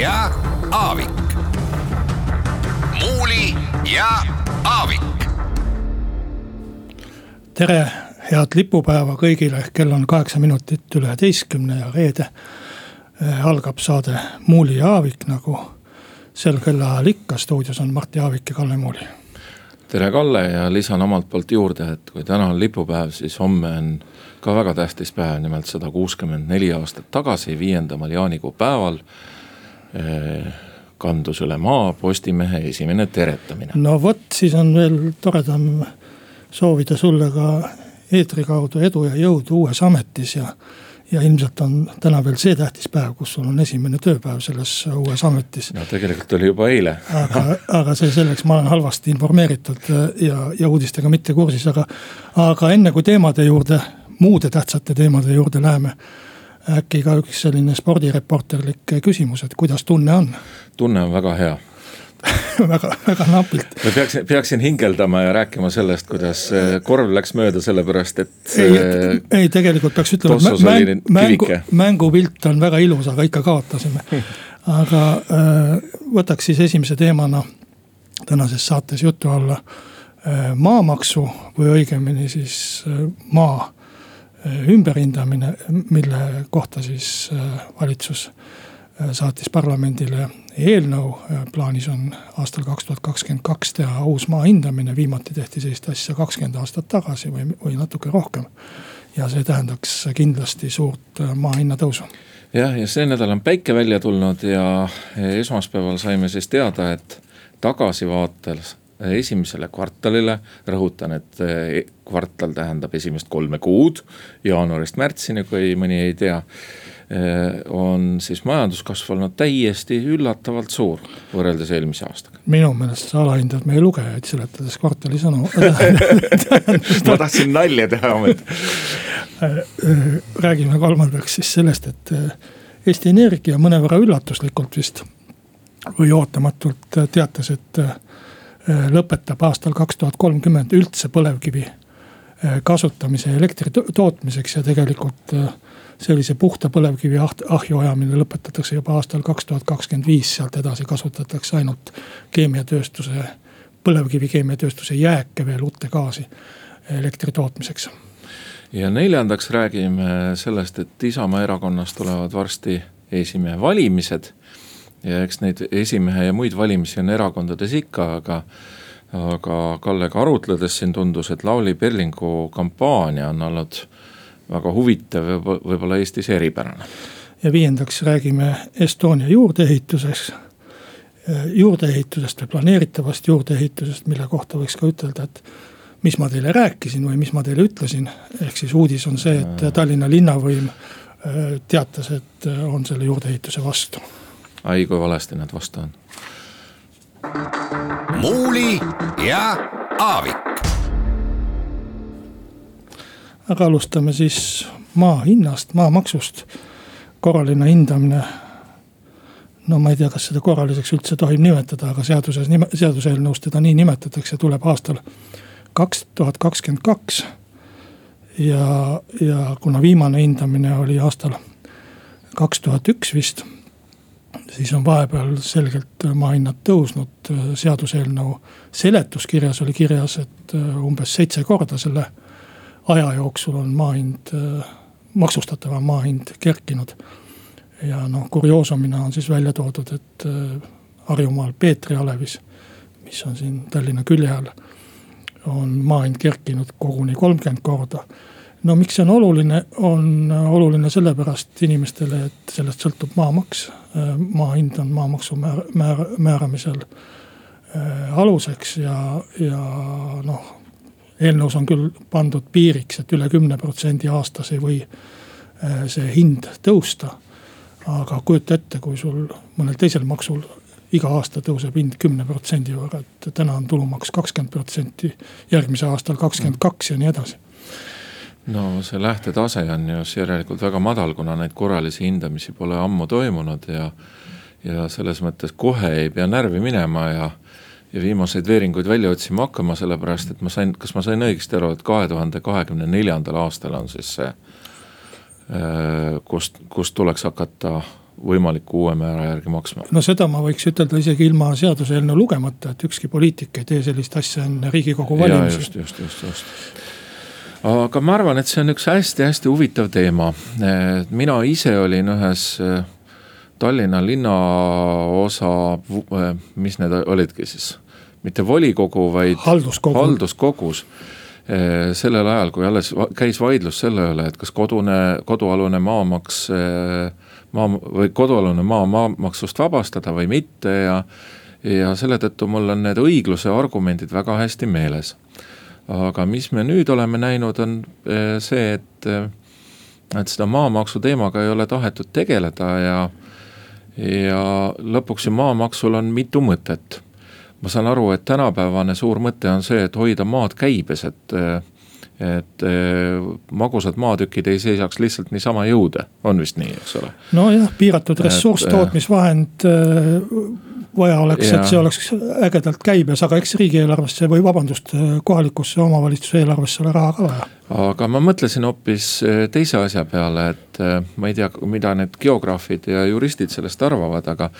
ja Aavik. muuli ja Aavik. tere, head lipupäeva kõigile, kell on kaheksa minutit üle üheteistkümne ja reede äh, algab saade Muuli ja Aavik nagu sel kellaajal ikka, stuudios on Martti Aavik ja Kalle Muuli. tere, Kalle ja lisan omalt poolt juurde, et kui täna on lipupäev, siis homme on ka väga tähtis päev, nimelt sada kuuskümmend neli aastat tagasi, viiendamal jaanikuu päeval eh, kandus üle maa Postimehe esimene teretamine. no vot, siis on veel toredam soovida sulle ka eetri kaudu edu ja jõudu uues ametis ja. ja ilmselt on täna veel see tähtis päev, kus sul on esimene tööpäev selles uues ametis. no tegelikult oli juba eile aga, aga see selleks, ma olen halvasti informeeritud ja, ja uudistega mitte kursis, aga, aga enne kui teemade juurde muude tähtsate teemade juurde läheme. Äkki ka üks selline spordireporterlik küsimus, et kuidas tunne on? tunne on väga hea väga, väga napilt. ma peaksin, peaksin hingeldama ja rääkima sellest, kuidas korv läks mööda, sellepärast et. ei, ei tegelikult peaks ütlema, et mäng, mängu, mängupilt on väga ilus, aga ikka kaotasime. aga äh, võtaks siis esimese teemana tänases saates jutu alla maamaksu või õigemini siis maa ümberhindamine, mille kohta siis äh, valitsus äh, saatis parlamendile eelnõu. plaanis on aastal kaks tuhat kakskümmend kaks teha uus maa hindamine, viimati tehti sellist asja kakskümmend aastat tagasi või, või natuke rohkem. ja see tähendaks kindlasti suurt maa hinna tõusu jah, ja see nädal on päike välja tulnud ja esmaspäeval saime siis teada, et tagasivaates esimesele kvartalile, rõhutan, et eh, kvartal tähendab esimest kolme kuud, jaanuarist märtsini, kui mõni ei tea eh, on siis majanduskasv olnud täiesti üllatavalt suur võrreldes eelmise aastaga. minu meelest sa alahindad meie lugejaid, seletades kvartali sõnu ma tahtsin nalja teha ometi. räägime kolmandaks siis sellest, et Eesti Energia mõnevõrra üllatuslikult vist või ootamatult teatas, et Äh, lõpetab aastal kaks tuhat kolmkümmend üldse põlevkivi äh, kasutamise elektri tootmiseks ja tegelikult äh, sellise puhta põlevkivi ahju ajamine lõpetatakse juba aastal kaks tuhat kakskümmend viis, sealt edasi kasutatakse ainult keemiatööstuse, põlevkivi keemiatööstuse jääke veel uute gaasi elektri tootmiseks. ja neljandaks räägime sellest, et Isamaa erakonnast tulevad varsti esimehe valimised ja eks neid esimehe ja muid valimisi on erakondades ikka, aga aga Kallega arutledes siin tundus, et Lavly Perlingu kampaania on olnud väga huvitav ja võib-olla Eestis eripärane. ja viiendaks räägime Estonia juurdeehituseks, juurdeehitusest või planeeritavast juurdeehitusest, mille kohta võiks ka ütelda, et mis ma teile rääkisin või mis ma teile ütlesin, ehk siis uudis on see, et Tallinna linnavõim äh, teatas, et äh, on selle juurdeehituse vastu ai kui valesti nad vastu on. muuli ja Aavik. aga alustame siis maa hinnast, maamaksust. korraline hindamine. no ma ei tea, kas seda korraliseks üldse tohib nimetada, aga seaduses, seaduseelnõus teda nii nimetatakse, tuleb aastal kaks tuhat kakskümmend kaks. ja, ja kuna viimane hindamine oli aastal kaks tuhat üks vist siis on vahepeal selgelt maahinnad tõusnud, seaduseelnõu seletuskirjas oli kirjas, et äh, umbes seitse korda selle aja jooksul on maa hind, äh, maksustatava maa hind kerkinud. ja noh, kurioosumina on siis välja toodud, et äh, Harjumaal Peetri alevis, mis on siin Tallinna külje all, on maa hind kerkinud koguni kolmkümmend korda no miks see on oluline, on oluline sellepärast inimestele, et sellest sõltub maamaks. maa hind on maamaksu määr, määr, määramisel äh, aluseks ja, ja noh. eelnõus on küll pandud piiriks, et üle kümne protsendi aastas ei või äh, see hind tõusta. aga kujuta ette, kui sul mõnel teisel maksul iga aasta tõuseb hind kümne protsendi võrra, et täna on tulumaks kakskümmend protsenti, järgmisel aastal kakskümmend kaks ja nii edasi no see lähtetase on ju järelikult väga madal, kuna neid korralisi hindamisi pole ammu toimunud ja ja selles mõttes kohe ei pea närvi minema ja ja viimaseid veeringuid välja otsima hakkama, sellepärast et ma sain, kas ma sain õigesti aru, et kahe tuhande kahekümne neljandal aastal on siis see, äh, kust, kust tuleks hakata võimaliku uue määra järgi maksma? no seda ma võiks ütelda isegi ilma seaduseelnõu lugemata, et ükski poliitik ei tee sellist asja enne riigikogu valimisi. just, just, just, just aga ma arvan, et see on üks hästi-hästi huvitav teema. mina ise olin ühes eh, Tallinna linnaosa, eh, mis need olidki siis, mitte volikogu, vaid halduskogu. halduskogus eh, sellel ajal, kui alles käis vaidlus selle üle, et kas kodune, kodualune maamaks, maa või kodualune maa maamaksust vabastada või mitte ja. ja selle tõttu mul on need õigluse argumendid väga hästi meeles aga mis me nüüd oleme näinud, on eh, see, et, eh, et seda maamaksu teemaga ei ole tahetud tegeleda ja, ja lõpuks ju maamaksul on mitu mõtet. ma saan aru, et tänapäevane suur mõte on see, et hoida maad käibes, et et magusad maatükid ei seisaks lihtsalt niisama jõude, on vist nii, eks ole? nojah, piiratud ressurss, tootmisvahend vaja oleks, et see oleks ägedalt käibes, aga eks riigieelarvesse või vabandust, kohalikusse omavalitsuse eelarvesse ole raha ka vaja. aga ma mõtlesin hoopis eh, teise asja peale, et eh, ma ei tea, mida need geograafid ja juristid sellest arvavad, aga.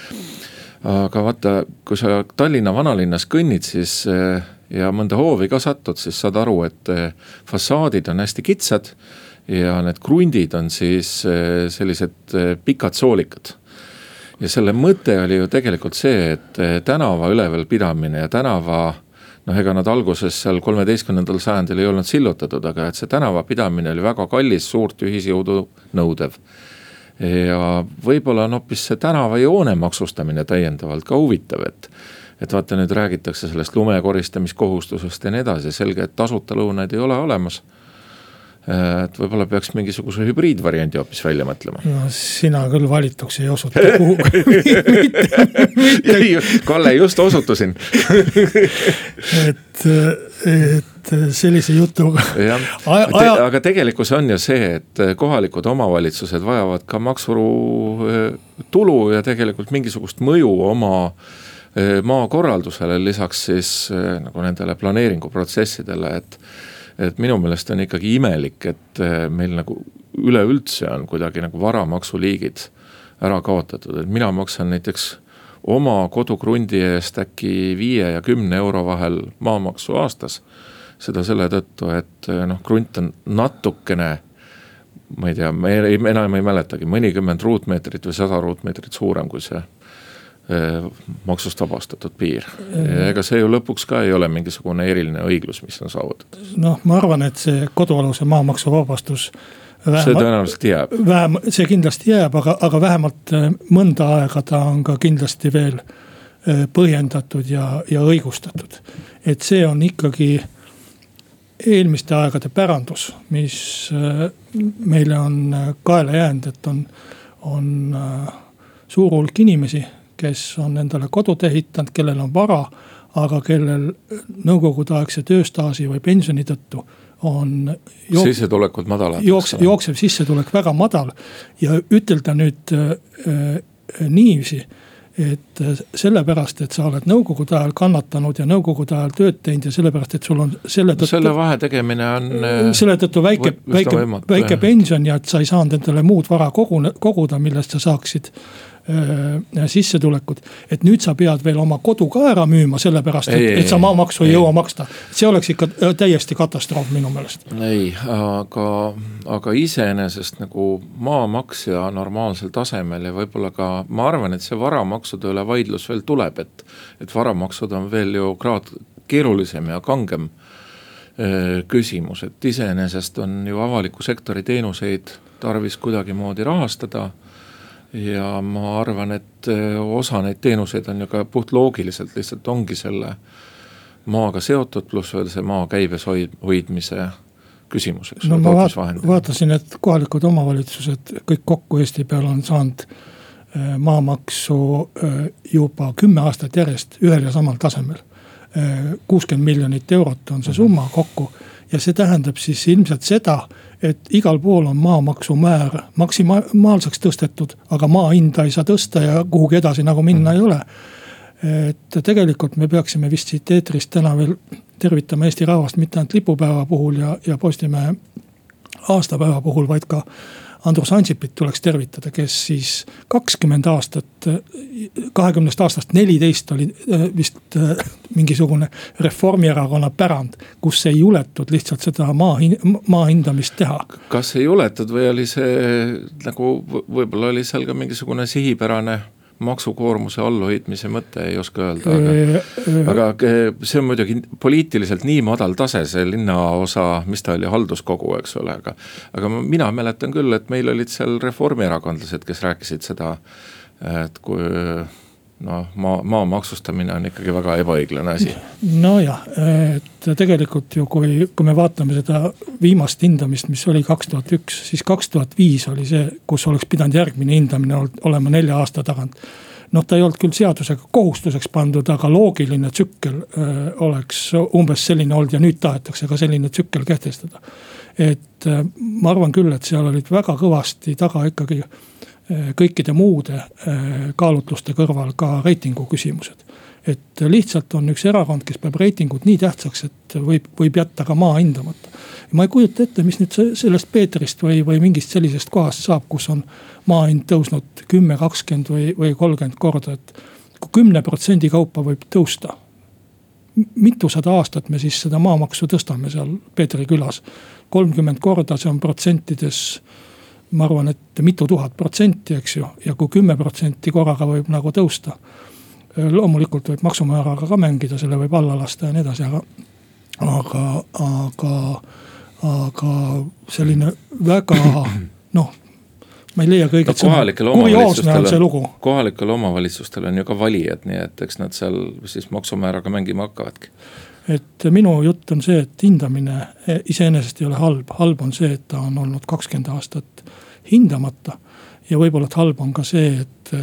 aga vaata, kui sa Tallinna vanalinnas kõnnid, siis eh, ja mõnda hoovi ka satud, siis saad aru, et fassaadid on hästi kitsad. ja need krundid on siis sellised pikad soolikad ja selle mõte oli ju tegelikult see, et eh, tänava ülevalpidamine ja tänava noh, ega nad alguses seal kolmeteistkümnendal sajandil ei olnud sillutatud, aga et see tänava pidamine oli väga kallis, suurt ühisjõudu nõudev. ja võib-olla on hoopis see tänavajoone maksustamine täiendavalt ka huvitav, et et vaata, nüüd räägitakse sellest lume koristamiskohustusest ja nii edasi, selge, et tasuta lõunaid ei ole olemas et võib-olla peaks mingisuguse hübriidvariandi hoopis välja mõtlema. no sina küll valituks ei osuta kuhugi mitte. Kalle, just osutusin et, et sellise jutuga. Aja... aga tegelikkus on ju see, et kohalikud omavalitsused vajavad ka maksutulu ja tegelikult mingisugust mõju oma äh, maakorraldusele, lisaks siis äh, nagu nendele planeeringuprotsessidele, et et minu meelest on ikkagi imelik, et eh, meil nagu üleüldse on kuidagi nagu varamaksuliigid ära kaotatud, et mina maksan näiteks oma kodukrundi eest äkki viie ja kümne euro vahel maamaksu aastas. seda selle tõttu, et eh, noh, krunt on natukene, ma ei tea, ma ei, enam ei mäletagi, mõnikümmend ruutmeetrit või sada ruutmeetrit suurem kui see Äh, maksust vabastatud piir. ega see ju lõpuks ka ei ole mingisugune eriline õiglus, mis on saavutatud. noh, ma arvan, et see kodualuse maamaksu vabastus. see tõenäoliselt jääb. vähem, see kindlasti jääb, aga, aga vähemalt äh, mõnda aega ta on ka kindlasti veel äh, põhjendatud ja, ja õigustatud. et see on ikkagi eelmiste aegade pärandus, mis meile on kaela jäänud, et on, on suur hulk inimesi kes on endale kodud ehitanud, kellel on vara, aga kellel nõukogudeaegse tööstaaži või pensioni tõttu on. sissetulekud madalad. jooksev, jooksev sissetulek väga madal ja ütelda nüüd äh, äh, niiviisi et äh, sellepärast, et sa oled nõukogude ajal kannatanud ja nõukogude ajal tööd teinud ja sellepärast, et sul on selle tõttu. selle vahe tegemine on. Äh, selle tõttu väike, väike, väike pension ja et sa ei saanud endale muud vara koguda, millest sa saaksid Äh, sissetulekut. et nüüd sa pead veel oma kodu ka ära müüma, sellepärast et, et sa maamaksu ei, ei jõua maksta. see oleks ikka äh, täiesti katastroof minu meelest. ei, aga, aga iseenesest nagu maamaks ja normaalsel tasemel ja võib-olla ka, ma arvan, et see varamaksude üle vaidlus veel tuleb, et. et varamaksud on veel ju kraad keerulisem ja kangem äh, küsimus, et iseenesest on ju avaliku sektori teenuseid tarvis kuidagimoodi rahastada ja ma arvan, et eh, osa neid teenuseid on ju ka puhtloogiliselt lihtsalt ongi selle maaga seotud, pluss veel see maa käibes hoid-, hoidmise küsimus, eks no, ole, tootmisvahend. vaatasin, et kohalikud omavalitsused kõik kokku Eesti peal on saanud maamaksu juba kümme aastat järjest ühel ja samal tasemel. kuuskümmend miljonit eurot on see summa kokku ja see tähendab siis ilmselt seda, et igal pool on maamaksumäär maksimaalseks tõstetud, aga maa hinda ei saa tõsta ja kuhugi edasi nagu minna ei ole. et tegelikult me peaksime vist siit eetrist täna veel tervitama Eesti rahvast mitte ainult lipupäeva puhul ja, ja Postimehe aastapäeva puhul, vaid ka Andrus Ansipit tuleks tervitada, kes siis kakskümmend aastat, kahekümnest aastast neliteist oli äh, vist äh, mingisugune Reformierakonna pärand. kus ei juletud lihtsalt seda maa, maa hindamist teha. kas ei juletud või oli see nagu võib-olla oli seal ka mingisugune sihipärane maksukoormuse allhoidmise mõte, ei oska öelda, aga, aga see on muidugi poliitiliselt nii madal tase, see linnaosa, mis ta oli, halduskogu, eks ole, aga. aga mina mäletan küll, et meil olid seal reformierakondlased, kes rääkisid seda, et kui noh, maa, maa maksustamine on ikkagi väga ebaõiglane asi. nojah, et tegelikult ju, kui, kui me vaatame seda viimast hindamist, mis oli kaks tuhat üks, siis kaks tuhat viis oli see, kus oleks pidanud järgmine hindamine olema nelja aasta tagant. noh, ta ei olnud küll seadusega kohustuseks pandud, aga loogiline tsükkel öö, oleks umbes selline olnud ja nüüd tahetakse ka selline tsükkel kehtestada. et öö, ma arvan küll, et seal olid väga kõvasti taga ikkagi kõikide muude eh, kaalutluste kõrval ka reitingu küsimused. et lihtsalt on üks erakond, kes peab reitingut nii tähtsaks, et võib, võib jätta ka maa hindamata. ma ei kujuta ette, mis nüüd sellest Peetrist või, või mingist sellisest kohast saab, kus on maa hind tõusnud kümme, kakskümmend või, või kolmkümmend korda, et. kui kümne protsendi kaupa võib tõusta mitusada aastat me siis seda maamaksu tõstame seal Peetri külas. kolmkümmend korda, see on protsentides ma arvan, et mitu tuhat protsenti, eks ju, ja kui kümme protsenti korraga võib nagu tõusta. loomulikult võib maksumääraga ka mängida, selle võib alla lasta ja nii edasi, aga, aga, aga, aga selline väga noh ma ei leia kõige no, kohalikel omavalitsustel, kohalikel omavalitsustel on ju ka valijad, nii et eks nad seal siis maksumääraga mängima hakkavadki et minu jutt on see, et hindamine iseenesest ei ole halb, halb on see, et ta on olnud kakskümmend aastat hindamata. ja võib-olla, et halb on ka see, et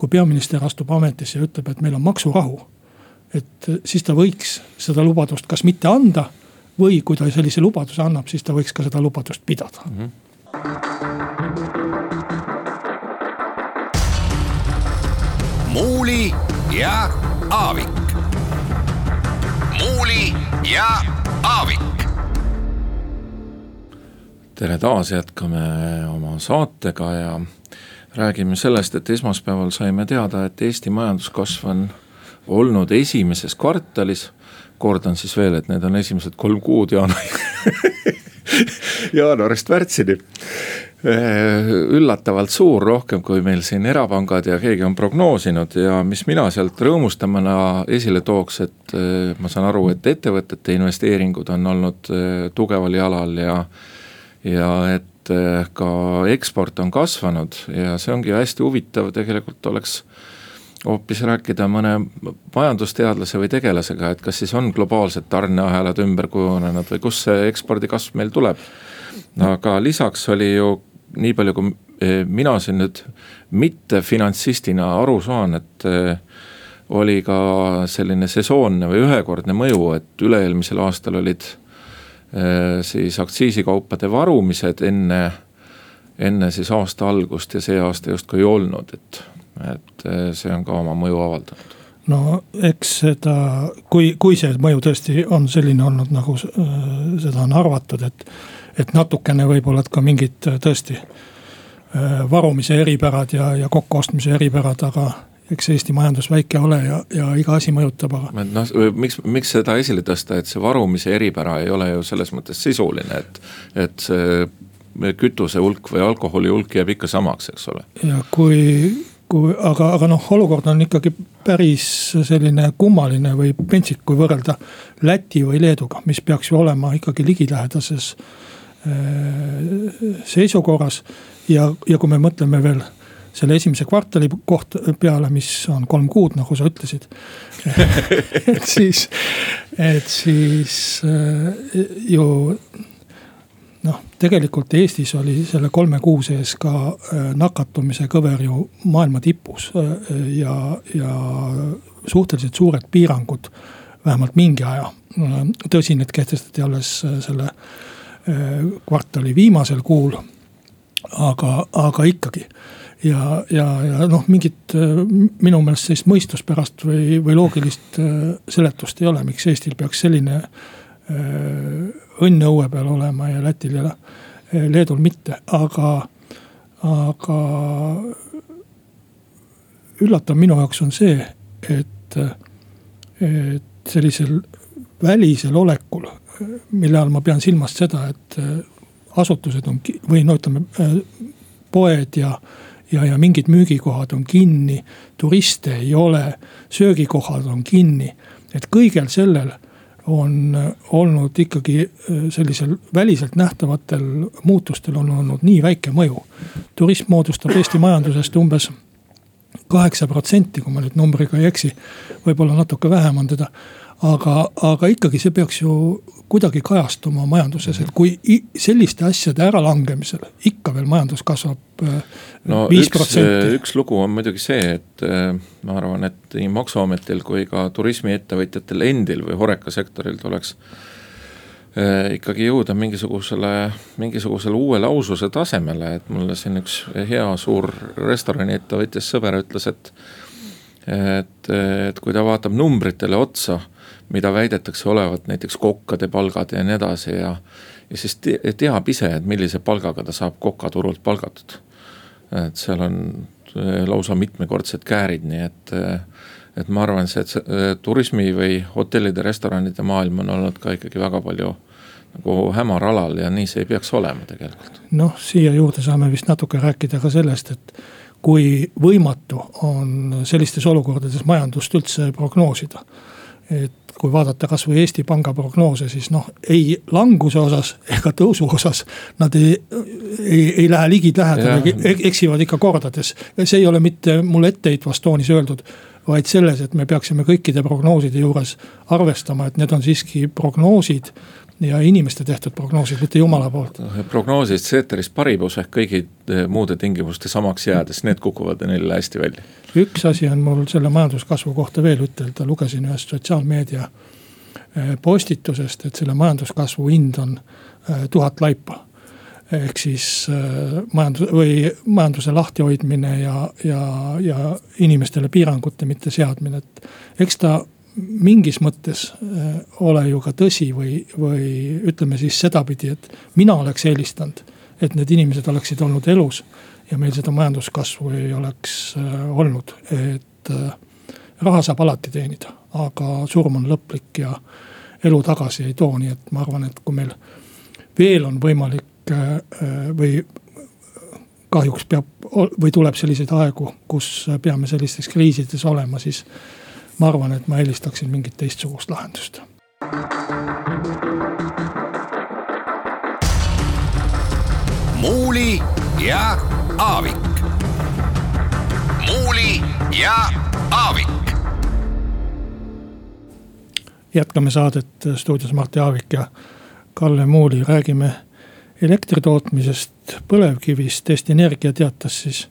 kui peaminister astub ametisse ja ütleb, et meil on maksurahu. et siis ta võiks seda lubadust kas mitte anda või kui ta sellise lubaduse annab, siis ta võiks ka seda lubadust pidada mm. -hmm. muuli ja Aavik Muuli ja Aavik. tere taas, jätkame oma saatega ja räägime sellest, et esmaspäeval saime teada, et Eesti majanduskasv on olnud esimeses kvartalis. kordan siis veel, et need on esimesed kolm kuud jaanuari jaanuarist märtsini üllatavalt suur, rohkem kui meil siin erapangad ja keegi on prognoosinud ja mis mina sealt rõõmustamana esile tooks, et eh, ma saan aru, et ettevõtete investeeringud on olnud eh, tugeval jalal ja. ja et ka eksport on kasvanud ja see ongi hästi huvitav, tegelikult oleks hoopis rääkida mõne majandusteadlase või tegelasega, et kas siis on globaalsed tarneahelad ümber kujunenud või kust see ekspordi kasv meil tuleb. aga lisaks oli ju nii palju, kui eh, mina siin nüüd mitte finantsistina aru saan, et eh, oli ka selline sesoonne või ühekordne mõju, et üle-eelmisel aastal olid eh, siis aktsiisikaupade varumised enne, enne siis aasta algust ja see aasta justkui ei olnud, et, et see on ka oma mõju avaldanud. No eks seda, kui, kui see mõju tõesti on selline olnud, nagu seda on arvatud, et et natukene võib-olla ka mingid äh, tõesti äh, varumise eripärad ja, ja kokkuostmise eripärad, aga eks Eesti majandus väike ole ja, ja iga asi mõjutab, aga. noh, miks, miks seda esile tõsta, et see varumise eripära ei ole ju selles mõttes sisuline, et, et see kütuse hulk või alkoholi hulk jääb ikka samaks, eks ole. ja kui, kui, aga, aga noh, olukord on ikkagi päris selline kummaline või pentsik, kui võrrelda Läti või Leeduga, mis peaks ju olema ikkagi ligilähedases äh, Äh, seisukorras. ja, ja kui me mõtleme veel selle esimese kvartali koht peale, mis on kolm kuud, nagu sa ütlesid et siis, et siis äh, ju noh, tegelikult Eestis oli selle kolme kuu sees ka äh, nakatumise kõver ju maailma tipus äh, ja, ja suhteliselt suured piirangud vähemalt mingi aja. tõsi, need kehtestati alles selle kvartali viimasel kuul. aga, aga ikkagi ja, ja, ja noh, mingit minu meelest sellist mõistuspärast või, või loogilist seletust ei ole, miks Eestil peaks selline õnn õue peal olema ja Lätil ja Leedul mitte, aga, aga üllatav minu jaoks on see, et, et sellisel välisel olekul, mille all ma pean silmas seda, et asutused on või no ütleme, poed ja, ja, ja mingid müügikohad on kinni, turiste ei ole, söögikohad on kinni, et kõigel sellel on olnud ikkagi äh, sellisel väliselt nähtavatel muutustel on olnud nii väike mõju. turism moodustab Eesti majandusest umbes kaheksa protsenti, kui ma nüüd numbriga ei eksi, võib-olla natuke vähem on teda aga, aga ikkagi see peaks ju kuidagi kajastuma majanduses, et kui selliste asjade äralangemisel ikka veel majandus kasvab äh, no viis protsenti. üks lugu on muidugi see, et äh, ma arvan, et nii maksuametil kui ka turismiettevõtjatel endil või horeka sektoril tuleks äh, ikkagi jõuda mingisugusele, mingisugusele uuele aususe tasemele, et mulle siin üks hea suur restoraniettevõtjas sõber ütles, et et, et kui ta vaatab numbritele otsa mida väidetakse olevat näiteks kokkade palgad ja nii edasi ja. ja siis te, teab ise, et millise palgaga ta saab kokaturult palgatud. et seal on äh, lausa mitmekordsed käärid, nii et, äh, et ma arvan, see, see äh, turismi või hotellide, restoranide maailm on olnud ka ikkagi väga palju nagu hämar alal ja nii see ei peaks olema tegelikult. noh, siia juurde saame vist natuke rääkida ka sellest, et kui võimatu on sellistes olukordades majandust üldse prognoosida. et kui vaadata kasvõi Eesti Panga prognoose, siis noh, ei languse osas ega tõusu osas. Nad ei, ei, ei lähe ligilähedale, eksivad ikka kordades. see ei ole mitte mulle etteheitvas toonis öeldud vaid selles, et me peaksime kõikide prognooside juures arvestama, et need on siiski prognoosid ja inimeste tehtud prognoosid, mitte jumala poolt. prognoosid ceteris paribus ehk kõigi eh, muude tingimuste samaks jäädes, need kukuvad neile hästi välja. üks asi on mul selle majanduskasvu kohta veel ütelda, lugesin ühest sotsiaalmeedia eh, postitusest, et selle majanduskasvu hind on eh, tuhat laipa. ehk siis majandus või majanduse lahtihoidmine ja, ja, ja inimestele piirangute mitte seadmine, et eks ta mingis mõttes äh, ole ju ka tõsi või, või ütleme siis sedapidi, et mina oleks eelistanud, et need inimesed oleksid olnud elus ja meil seda majanduskasvu ei oleks äh, olnud, et äh, raha saab alati teenida, aga surm on lõplik ja elu tagasi ei too, nii et ma arvan, et kui meil veel on võimalik või kahjuks peab või tuleb selliseid aegu, kus peame sellistes kriisides olema, siis ma arvan, et ma eelistaksin mingit teistsugust lahendust. muuli ja Aavik. muuli ja Aavik. jätkame saadet stuudios Martti Aavik ja Kalle Muuli, räägime elektri tootmisest põlevkivist. Eesti Energia teatas siis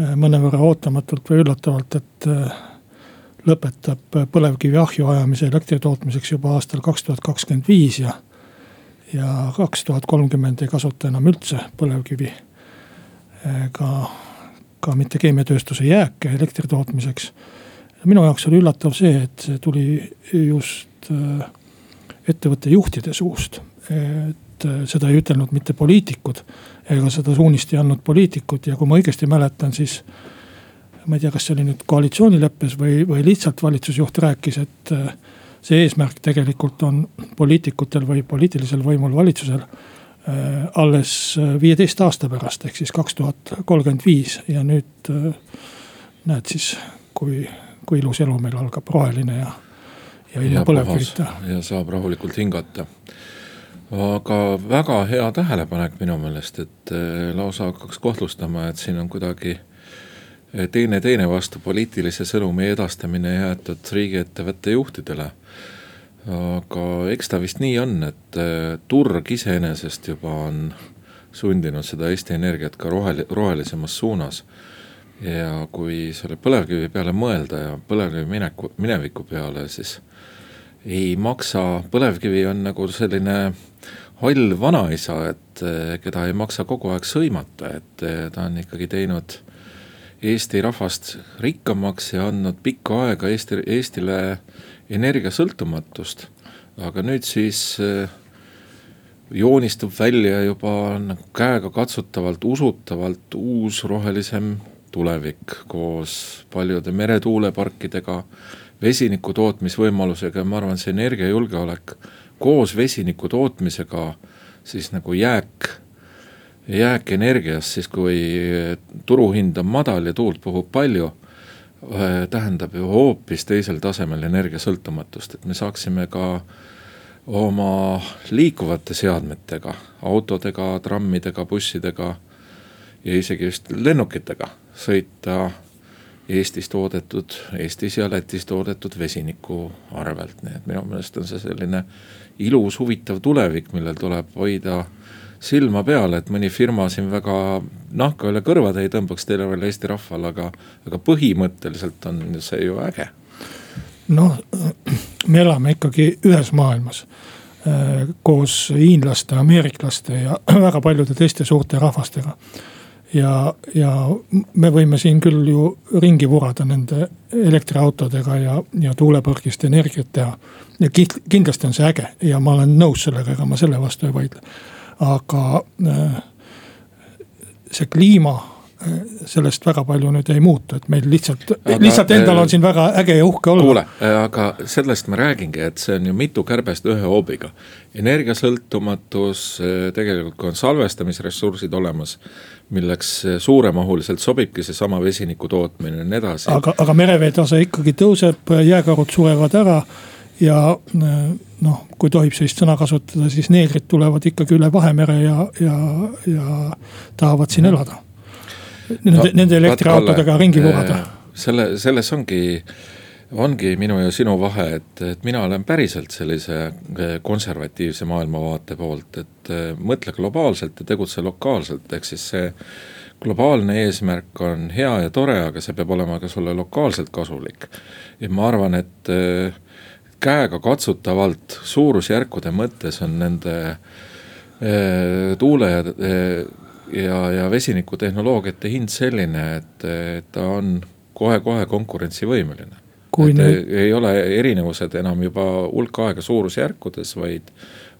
äh, mõnevõrra ootamatult või üllatavalt, et äh, lõpetab põlevkivi ahju ajamise elektri tootmiseks juba aastal kaks tuhat kakskümmend viis ja. ja kaks tuhat kolmkümmend ei kasuta enam üldse põlevkivi. ka, ka mitte keemiatööstuse jääke elektri tootmiseks. minu jaoks oli üllatav see, et see tuli just äh, ettevõtte juhtide suust. et äh, seda ei ütelnud mitte poliitikud ega seda suunist ei andnud poliitikud ja kui ma õigesti mäletan, siis ma ei tea, kas see oli nüüd koalitsioonileppes või, või lihtsalt valitsusjuht rääkis, et äh, see eesmärk tegelikult on poliitikutel või poliitilisel võimul valitsusel äh, alles äh, viieteist aasta pärast, ehk siis kaks tuhat kolmkümmend viis. Ja nüüd näed siis, kui, kui ilus elu meil algab, roheline ja, ja ilma põlevkivita. ja saab rahulikult hingata. Aga väga hea tähelepanek minu meelest, et lausa hakkaks kahtlustama, et siin on kuidagi teine teine vastu poliitilise sõnumi edastamine jäetud riigiettevõtte juhtidele. aga eks ta vist nii on, et äh, turg iseenesest juba on sundinud seda Eesti Energiat ka rohel-, rohelisemas suunas. ja kui selle põlevkivi peale mõelda ja põlevkivi mineku, mineviku peale, siis ei maksa, põlevkivi on nagu selline hall vanaisa, et äh, keda ei maksa kogu aeg sõimata, et ta on ikkagi teinud Eesti rahvast rikkamaks ja andnud pikka aega Eesti, Eestile energiasõltumatust. aga nüüd siis äh, joonistub välja juba käegakatsutavalt, usutavalt uus rohelisem tulevik koos paljude meretuuleparkidega, vesiniku tootmisvõimalusega ja ma arvan, see energiajulgeolek koos vesiniku tootmisega siis nagu jääk, jääkenergiast, siis kui turuhind on madal ja tuult puhub palju Äh, tähendab ju hoopis teisel tasemel energiasõltumatust, et me saaksime ka oma liikuvate seadmetega, autodega, trammidega, bussidega ja isegi just lennukitega sõita Eestis toodetud, Eestis ja Lätis toodetud vesiniku arvelt, nii et minu meelest on see selline ilus, huvitav tulevik, millel tuleb hoida silma peal, et mõni firma siin väga nahka üle kõrvade ei tõmbaks tervel Eesti rahval, aga, aga põhimõtteliselt on see ju äge. noh, me elame ikkagi ühes maailmas äh, koos hiinlaste, ameeriklaste ja väga paljude teiste suurte rahvastega. ja, ja me võime siin küll ju ringi vurada nende elektriautodega ja, ja tuulepargist energiat teha. ja kindlasti on see äge ja ma olen nõus sellega, ega ma selle vastu ei vaidle aga äh, see kliima äh, sellest väga palju nüüd ei muutu, et meil lihtsalt, lihtsalt endal on äh, siin väga äge ja uhke olla. kuule, aga sellest ma räägingi, et see on ju mitu kärbest ühe hoobiga. energiasõltumatus, tegelikult kui on salvestamisressursid olemas, milleks suuremahuliselt sobibki seesama vesiniku tootmine ja nii edasi. aga, aga mereveetase ikkagi tõuseb, jääkarud surevad ära ja noh, kui tohib sellist sõna kasutada, siis neegrid tulevad ikkagi üle Vahemere ja, ja, ja tahavad siin elada. Nende no,, nende elektriautodega ringi vurada. selle, selles ongi, ongi minu ja sinu vahe, et, et mina olen päriselt sellise eh, konservatiivse maailmavaate poolt, et mõtle globaalselt ja tegutse lokaalselt, ehk siis see globaalne eesmärk on hea ja tore, aga see peab olema ka sulle lokaalselt kasulik. ja ma arvan, et äh, käega katsutavalt suurusjärkude mõttes on nende eh, tuule ja, eh, ja, ja vesinikutehnoloogiate hind selline, et, ta on kohe-kohe konkurentsivõimeline. et nüüd... ei ole erinevused enam juba hulk aega suurusjärkudes, vaid,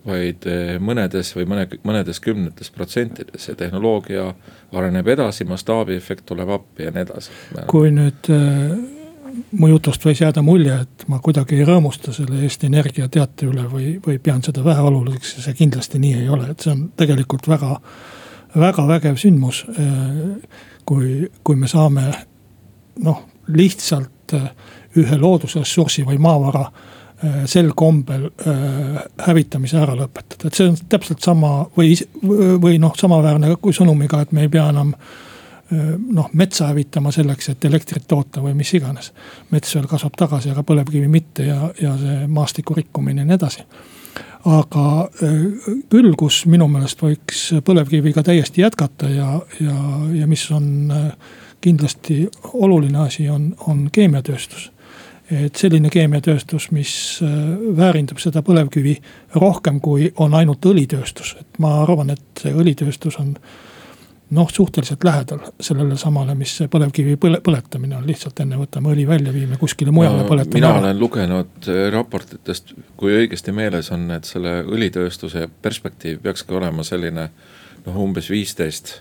vaid eh, mõnedes või mõne, mõnedes kümnetes protsentides ja tehnoloogia areneb edasi, mastaabiefekt tuleb appi ja nii edasi. kui nüüd mu jutust võis jääda mulje, et ma kuidagi ei rõõmusta selle Eesti Energia teate üle või, või pean seda väheoluliseks ja see kindlasti nii ei ole, et see on tegelikult väga, väga vägev sündmus. kui, kui me saame noh, lihtsalt ühe loodusressursi või maavara sel kombel hävitamise ära lõpetada, et see on täpselt sama või, või noh, samaväärne kui sõnumiga, et me ei pea enam noh, metsa hävitama selleks, et elektrit toota või mis iganes. mets veel kasvab tagasi, aga põlevkivi mitte ja, ja see maastiku rikkumine ja nii edasi. aga küll, kus minu meelest võiks põlevkiviga täiesti jätkata ja, ja, ja mis on kindlasti oluline asi, on, on keemiatööstus et selline keemiatööstus, mis väärindab seda põlevkivi rohkem, kui on ainult õlitööstus, et ma arvan, et õlitööstus on noh, suhteliselt lähedal sellele samale, mis põlevkivi põle, põletamine on, lihtsalt enne võtame õli välja, viime kuskile mujale no,, põletame mina ära. olen lugenud äh, raportitest, kui õigesti meeles on, et selle õlitööstuse perspektiiv peakski olema selline noh, umbes viisteist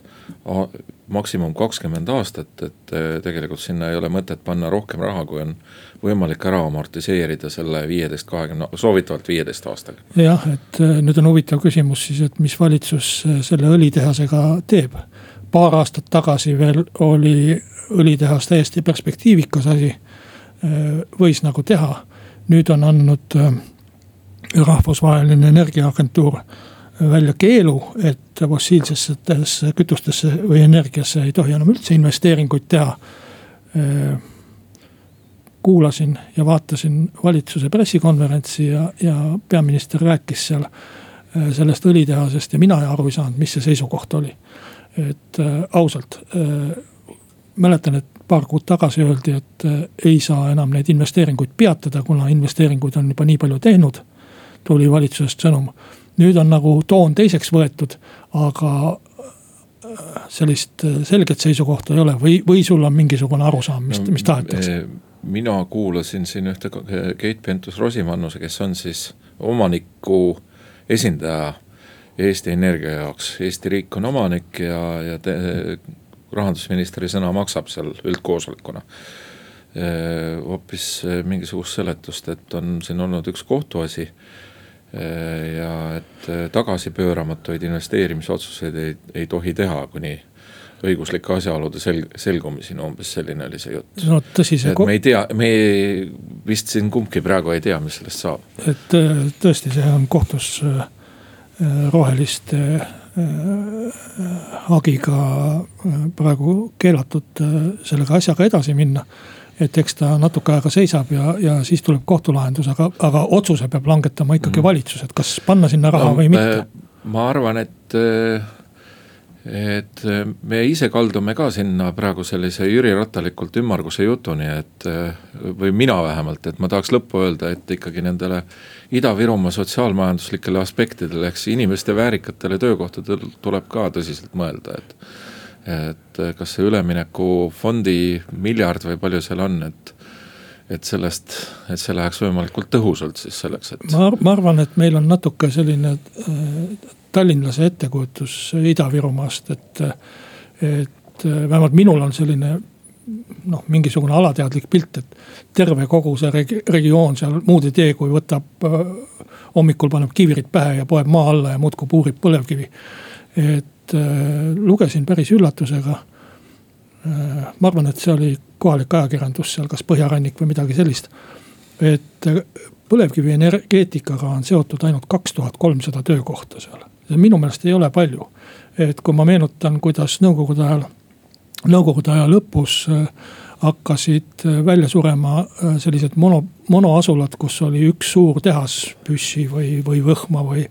maksimum kakskümmend aastat, et äh, tegelikult sinna ei ole mõtet panna rohkem raha, kui on võimalik ära amortiseerida selle viieteist, kahekümne, soovitavalt viieteist aastaga. jah, et äh, nüüd on huvitav küsimus siis, et mis valitsus selle õlitehasega teeb paar aastat tagasi veel oli õlitehas täiesti perspektiivikas asi. võis nagu teha, nüüd on andnud äh, rahvusvaheline energiaagentuur välja keelu, et fossiilsetesse kütustesse või energiasse ei tohi enam üldse investeeringuid teha. kuulasin ja vaatasin valitsuse pressikonverentsi ja, ja peaminister rääkis seal äh, sellest õlitehasest ja mina aru ei saanud, mis see seisukoht oli. Et äh, ausalt äh, mäletan, et paar kuud tagasi öeldi, et äh, ei saa enam neid investeeringuid peatada, kuna investeeringuid on juba nii palju teinud. tuli valitsusest sõnum, nüüd on nagu toon teiseks võetud, aga sellist selget seisukohta ei ole või, või sul on mingisugune arusaam, mis, mis tahetakse? mina kuulasin siin ühte Keit Pentus-Rosimannuse, kes on siis omaniku esindaja Eesti Energia jaoks. Eesti riik on omanik ja, ja te, rahandusministri sõna maksab seal üldkoosolekuna. hoopis mingisugust seletust, et on siin olnud üks kohtuasi ja et tagasipööramatuid investeerimisotsuseid ei, ei tohi teha, kuni õiguslike asjaolude selg-, selgumiseni, umbes selline oli see jutt. no tõsi see. me ei tea, me ei, vist siin kumbki praegu ei tea, mis sellest saab. et tõesti, see on kohtus äh, roheliste äh, hagiga praegu keelatud sellega asjaga edasi minna. et eks ta natuke aega seisab ja, ja siis tuleb kohtulahendus, aga, aga otsuse peab langetama ikkagi mm. valitsus, et kas panna sinna raha või mitte. ma arvan, et et äh, me ise kaldume ka sinna praegu sellise Jüri Ratalikult ümmarguse jutuni, et äh, või mina vähemalt, et ma tahaks lõppu öelda, et ikkagi nendele Ida-Virumaa sotsiaalmajanduslikele aspektidele, siis inimeste väärikatele töökohtadele tuleb ka tõsiselt mõelda, et. et kas see üleminekufondi miljard või palju seal on, et et sellest, et see läheks võimalikult tõhusalt siis selleks, et. ma, ma arvan, et meil on natuke selline äh, tallinlase ettekujutus Ida-Virumaast, et, et vähemalt minul on selline noh, mingisugune alateadlik pilt, et terve kogu see regi-, regioon seal muud ei tee, kui võtab hommikul paneb kiivrid pähe ja poeb maa alla ja muudkui puurib põlevkivi. et äh, lugesin päris üllatusega äh,. ma arvan, et see oli kohalik ajakirjandus seal, kas Põhjarannik või midagi sellist. et põlevkivienergeetikaga on seotud ainult kaks tuhat kolmsada töökohta seal minu meelest ei ole palju. et kui ma meenutan, kuidas nõukogude ajal, nõukogude aja lõpus äh, hakkasid äh, välja surema äh, sellised mono, monoasulad, kus oli üks suur tehas, püssi või, või võhma või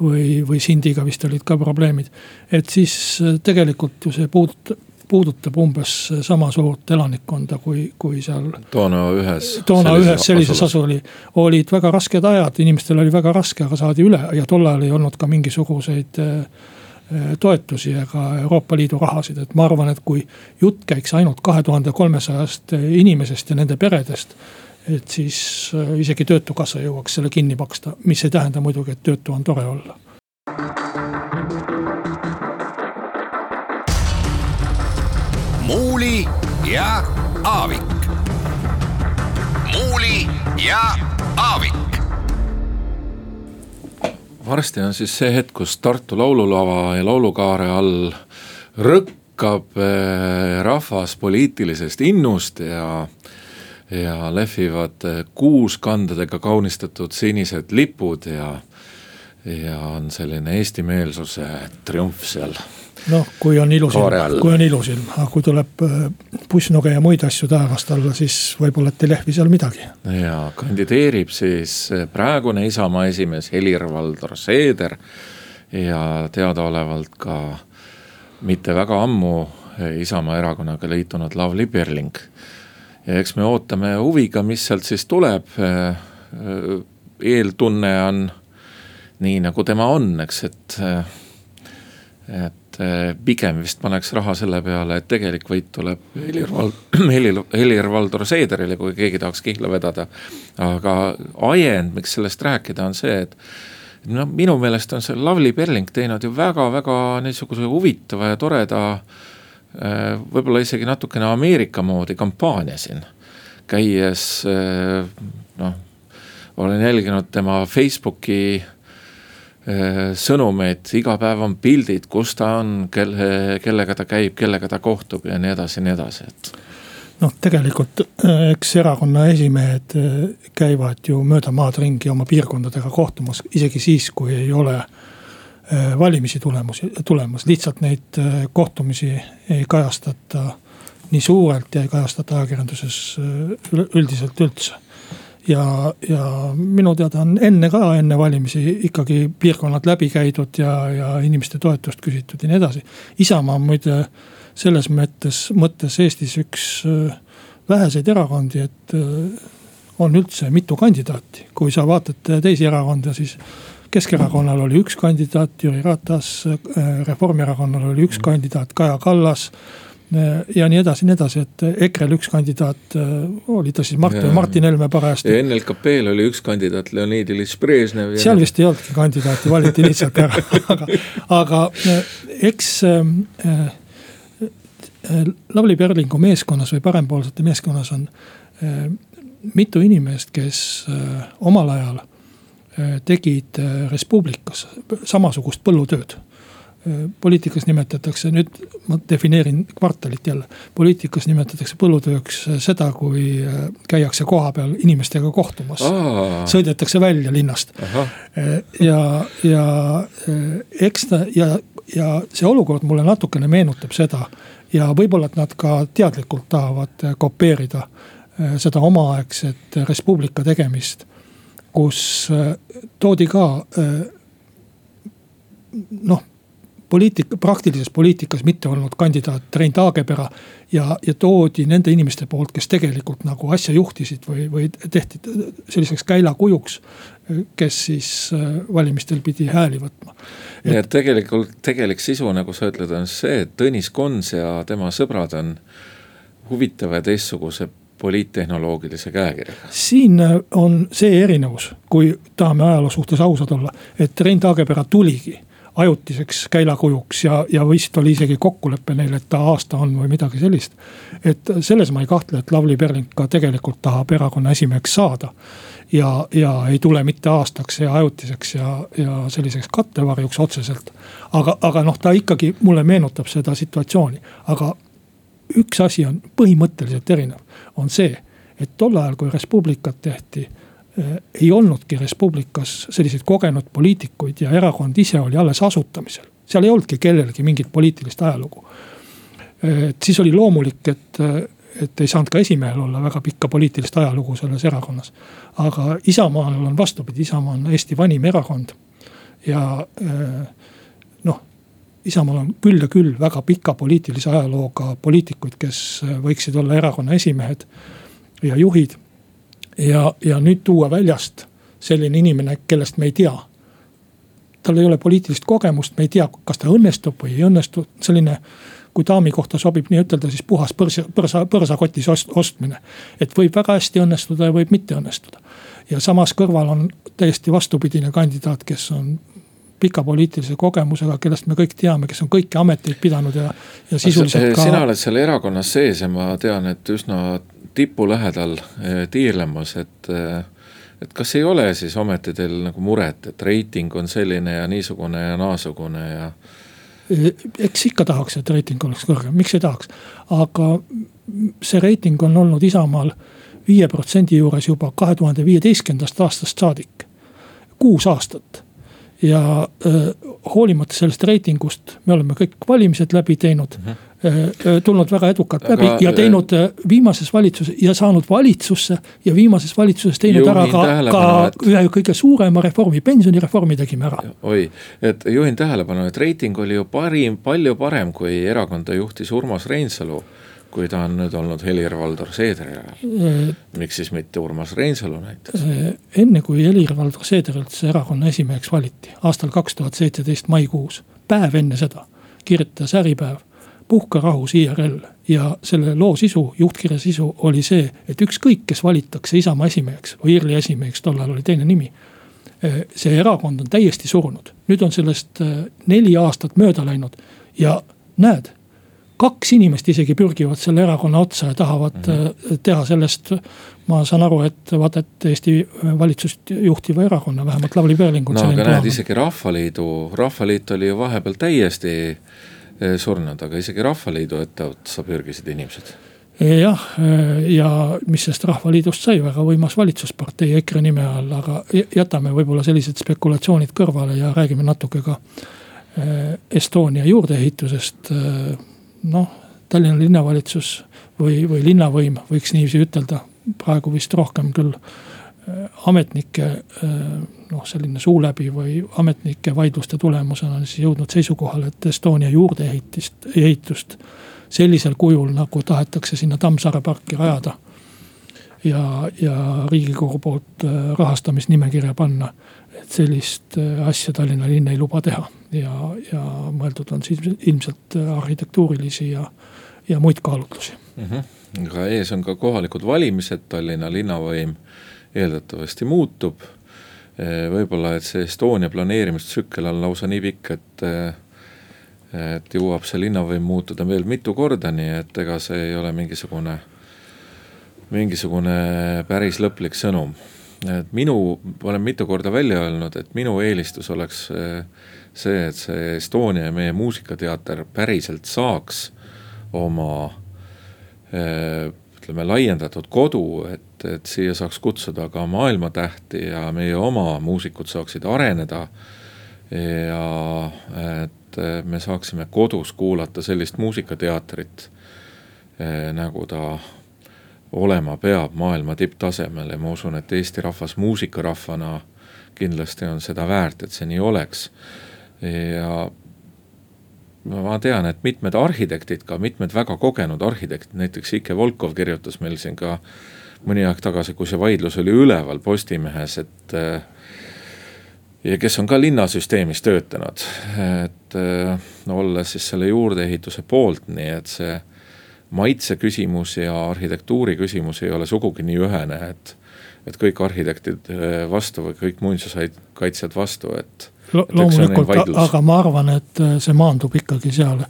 või, või Sindiga vist olid ka probleemid. et siis tegelikult ju see puudutab, puudutab umbes sama suurt elanikkonda, kui, kui seal. toona ühes. toona ühes sellises asuli olid väga rasked ajad, inimestel oli väga raske, aga saadi üle ja tol ajal ei olnud ka mingisuguseid äh, toetusi ega Euroopa Liidu rahasid, et ma arvan, et kui jutt käiks ainult kahe tuhande kolmesajast inimesest ja nende peredest. et siis äh, isegi töötukassa jõuaks selle kinni maksta, mis ei tähenda muidugi, et töötu on tore olla Muuli ja Aavik. muuli ja Aavik. varsti on siis see hetk, kus Tartu laululava ja laulukaare all rõkkab eh, rahvas poliitilisest innust ja ja lehvivad eh, kuuskandadega kaunistatud sinised lipud ja, ja on selline eestimeelsuse triumf seal noh, kui on ilus ilm, kui on ilus ilm, aga kui tuleb äh, pussnuge ja muid asju taevast alla, siis võib-olla, et ei lehvi seal midagi. ja kandideerib siis äh, praegune Isamaa esimees Helir-Valdor Seeder ja teadaolevalt ka mitte väga ammu äh, Isamaa erakonnaga liitunud Lavly Perling. ja eks me ootame huviga, mis sealt siis tuleb. eeltunne on nii nagu tema on, eks, et, et eh, pigem vist paneks raha selle peale, et tegelik võit tuleb Helir-Vald-, Helir, Helir-Valdor Seederile, kui keegi tahaks kihla vedada. aga ajend, miks sellest rääkida, on see, et no minu meelest on see Lavly Perling teinud ju väga-väga niisuguse huvitava ja toreda. Eh, võib-olla isegi natukene Ameerika moodi kampaania siin, käies eh, noh, olen jälginud tema Facebooki sõnumeid, iga päev on pildid, kus ta on, kelle, kellega ta käib, kellega ta kohtub ja nii edasi ja nii edasi, et. noh, tegelikult äh, eks erakonna esimehed äh, käivad ju mööda maad ringi oma piirkondadega kohtumas, isegi siis, kui ei ole valimisi tulemusi, tulemas, lihtsalt neid kohtumisi ei kajastata nii suurelt ja ei kajastata ajakirjanduses üldiselt üldse ja, ja minu teada on enne ka, enne valimisi ikkagi piirkonnad läbi käidud ja, ja inimeste toetust küsitud ja nii edasi. Isamaa on muide selles mõttes, mõttes Eestis üks äh, väheseid erakondi, et äh, on üldse mitu kandidaati. kui sa vaatad teisi erakonda, siis Keskerakonnal oli üks kandidaat, Jüri Ratas, äh, Reformierakonnal oli üks kandidaat, Kaja Kallas ja nii edasi, nii edasi, et EKRE-l üks kandidaat äh, oli ta siis Mart või Martin Helme parajasti. ja NLKP-l oli üks kandidaat, Leonid Iljitš Brežnev. seal vist ei olnudki kandidaati, valiti lihtsalt ära aga, aga äh, eks äh, äh, Lavly Perlingu meeskonnas või parempoolsete meeskonnas on äh, mitu inimest, kes äh, omal ajal äh, tegid Res Publicas samasugust põllutööd poliitikas nimetatakse, nüüd ma defineerin kvartalit jälle. poliitikas nimetatakse põllutööks äh, seda, kui äh, käiakse kohapeal inimestega kohtumas. sõidetakse välja linnast. ja, ja eks ta ja, ja see olukord mulle natukene meenutab seda. ja võib-olla, et nad ka teadlikult tahavad kopeerida seda omaaegset Res Publica tegemist. kus toodi ka noh poliitika, praktilises poliitikas mitte olnud kandidaat Rein Taagepera. ja, ja toodi nende inimeste poolt, kes tegelikult nagu asja juhtisid või, või tehti selliseks käilakujuks. kes siis äh, valimistel pidi hääli võtma. nii et tegelikult tegelik sisu, nagu sa ütled, on see, et Tõnis Kons ja tema sõbrad on huvitava ja teistsuguse poliittehnoloogilise käekirjaga. siin äh, on see erinevus, kui tahame ajaloo suhtes ausad olla, et Rein Taagepera tuligi ajutiseks käilakujuks ja, ja vist oli isegi kokkulepe neil, et ta aasta on või midagi sellist. et selles ma ei kahtle, et Lavly Perling ka tegelikult tahab erakonna esimeheks saada. ja, ja ei tule mitte aastaks ja ajutiseks ja, ja selliseks kattevarjuks otseselt. aga, aga noh, ta ikkagi mulle meenutab seda situatsiooni, aga üks asi on põhimõtteliselt erinev, on see, et tol ajal, kui Res Publicat tehti ei olnudki Res Publicas selliseid kogenud poliitikuid ja erakond ise oli alles asutamisel. seal ei olnudki kellelgi mingit poliitilist ajalugu. Äh, et siis oli loomulik, et, et ei saanud ka esimehel olla väga pikka poliitilist ajalugu selles erakonnas. aga Isamaal on vastupidi, Isamaa on Eesti vanim erakond. ja äh, noh, Isamaal on küll ja küll väga pika poliitilise ajalooga poliitikuid, kes võiksid olla erakonna esimehed ja juhid ja, ja nüüd tuua väljast selline inimene, kellest me ei tea. tal ei ole poliitilist kogemust, me ei tea, kas ta õnnestub või ei õnnestu, selline kui daami kohta sobib nii ütelda, siis puhas põrsa, põrsa, põrsakotis ost, ostmine. et võib väga hästi õnnestuda ja võib mitte õnnestuda. ja samas kõrval on täiesti vastupidine kandidaat, kes on pika poliitilise kogemusega, kellest me kõik teame, kes on kõiki ameteid pidanud ja, ja sisuliselt ka. sina oled seal erakonnas sees ja ma tean, et üsna tipu lähedal eh, tiirlemas, et eh, et kas ei ole siis ometi teil nagu muret, et reiting on selline ja niisugune ja naasugune ja. eks ikka tahaks, et reiting oleks kõrgem, miks ei tahaks, aga see reiting on olnud Isamaal viie protsendi juures juba kahe tuhande viieteistkümnendast aastast saadik, kuus aastat ja äh, hoolimata sellest reitingust, me oleme kõik valimised läbi teinud mm. -hmm. Äh, tulnud väga edukalt läbi Aga, ja teinud äh, viimases valitsuses ja saanud valitsusse ja viimases valitsuses teinud ära ka, ka et... ühe kõige suurema reformi, pensionireformi tegime ära. oi, et juhin tähelepanu, et reiting oli ju parim, palju parem, kui erakonda juhtis Urmas Reinsalu kui ta on nüüd olnud Helir-Valdor Seedri ajal. miks siis mitte Urmas Reinsalu näiteks? enne kui Helir-Valdor Seeder üldse erakonna esimeheks valiti, aastal kaks tuhat seitseteist maikuus, päev enne seda kirjutas Äripäev puhka rahus IRL ja selle loo sisu, juhtkirja sisu oli see, et ükskõik, kes valitakse Isamaa esimeheks või IRL-i esimeheks, tol ajal oli teine nimi. see erakond on täiesti surunud, nüüd on sellest neli aastat mööda läinud ja näed kaks inimest isegi pürgivad selle erakonna otsa ja tahavad mm -hmm. teha sellest. ma saan aru, et vaata, et Eesti valitsust juhtiva erakonna, vähemalt Lavly Perlingut. no aga näed, isegi Rahvaliidu, Rahvaliit oli ju vahepeal täiesti eh, surnud, aga isegi Rahvaliidu etteotsa pürgisid inimesed. Jah, ja mis sellest Rahvaliidust sai, väga võimas valitsuspartei EKRE nime all, aga jätame võib-olla sellised spekulatsioonid kõrvale ja räägime natuke ka Estonia juurdeehitusest. Noh, Tallinna linnavalitsus või, või linnavõim, võiks niiviisi ütelda, praegu vist rohkem küll ametnike noh, selline suu läbi või ametnike vaidluste tulemusena on siis jõudnud seisukohale, et Estonia juurdeehitist, ehitust sellisel kujul, nagu tahetakse sinna Tammsaare parki rajada. ja, ja riigikogu poolt rahastamisnimekirja panna, et sellist asja Tallinna linn ei luba teha ja, ja mõeldud on siis ilmselt arhitektuurilisi ja, ja muid kaalutlusi mm. -hmm. aga ees on ka kohalikud valimised, Tallinna linnavõim eeldatavasti muutub. Võib-olla, et see Estonia planeerimistsükkel on lausa nii pikk, et et jõuab see linnavõim muutuda veel mitu korda, nii et ega see ei ole mingisugune, mingisugune päris lõplik sõnum. et minu, olen mitu korda välja öelnud, et minu eelistus oleks see, et see Estonia ja meie muusikateater päriselt saaks oma ütleme laiendatud kodu, et, et siia saaks kutsuda ka maailmatähti ja meie oma muusikud saaksid areneda. ja et me saaksime kodus kuulata sellist muusikateatrit nagu ta olema peab maailma tipptasemel ja ma usun, et Eesti rahvas muusikarahvana kindlasti on seda väärt, et see nii oleks. ja ma tean, et mitmed arhitektid, ka mitmed väga kogenud arhitektid, näiteks Ike Volkov kirjutas meil siin ka mõni aeg tagasi, kui see vaidlus oli üleval Postimehes, et äh, ja kes on ka linnasüsteemis töötanud, et no olles siis selle juurdeehituse poolt, nii et see maitse küsimus ja arhitektuuri küsimus ei ole sugugi nii ühene, et et kõik arhitektid äh, vastu või kõik muinsuskaitsjad vastu, et Lo. loomulikult, aga ma arvan, et äh, see maandub ikkagi seal,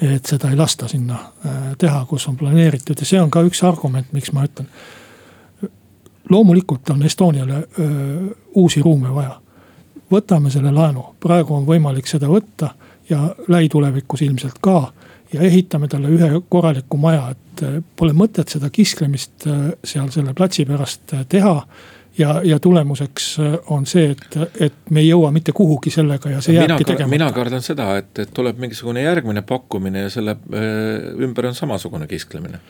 et seda ei lasta sinna äh, teha, kus on planeeritud ja see on ka üks argument, miks ma ütlen. loomulikult on Estoniale öö, äh, uusi ruume vaja. võtame selle laenu, praegu on võimalik seda võtta ja lähitulevikus ilmselt ka ja ehitame talle ühe korraliku maja, et pole mõtet seda kisklemist seal selle platsi pärast teha ja, ja tulemuseks äh, on see, et, et me ei jõua mitte kuhugi sellega ja see no, jääbki tegemata. mina kardan seda, et, et tuleb mingisugune järgmine pakkumine ja selle äh, ümber on samasugune kisklemine.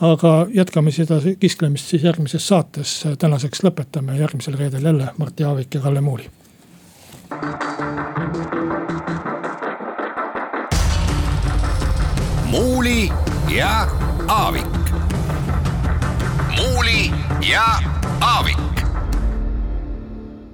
aga jätkame seda kisklemist siis järgmises saates, tänaseks lõpetame järgmisel reedel jälle Mart Jaavik ja Kalle Muuli. muuli ja Aavik. muuli ja Aavik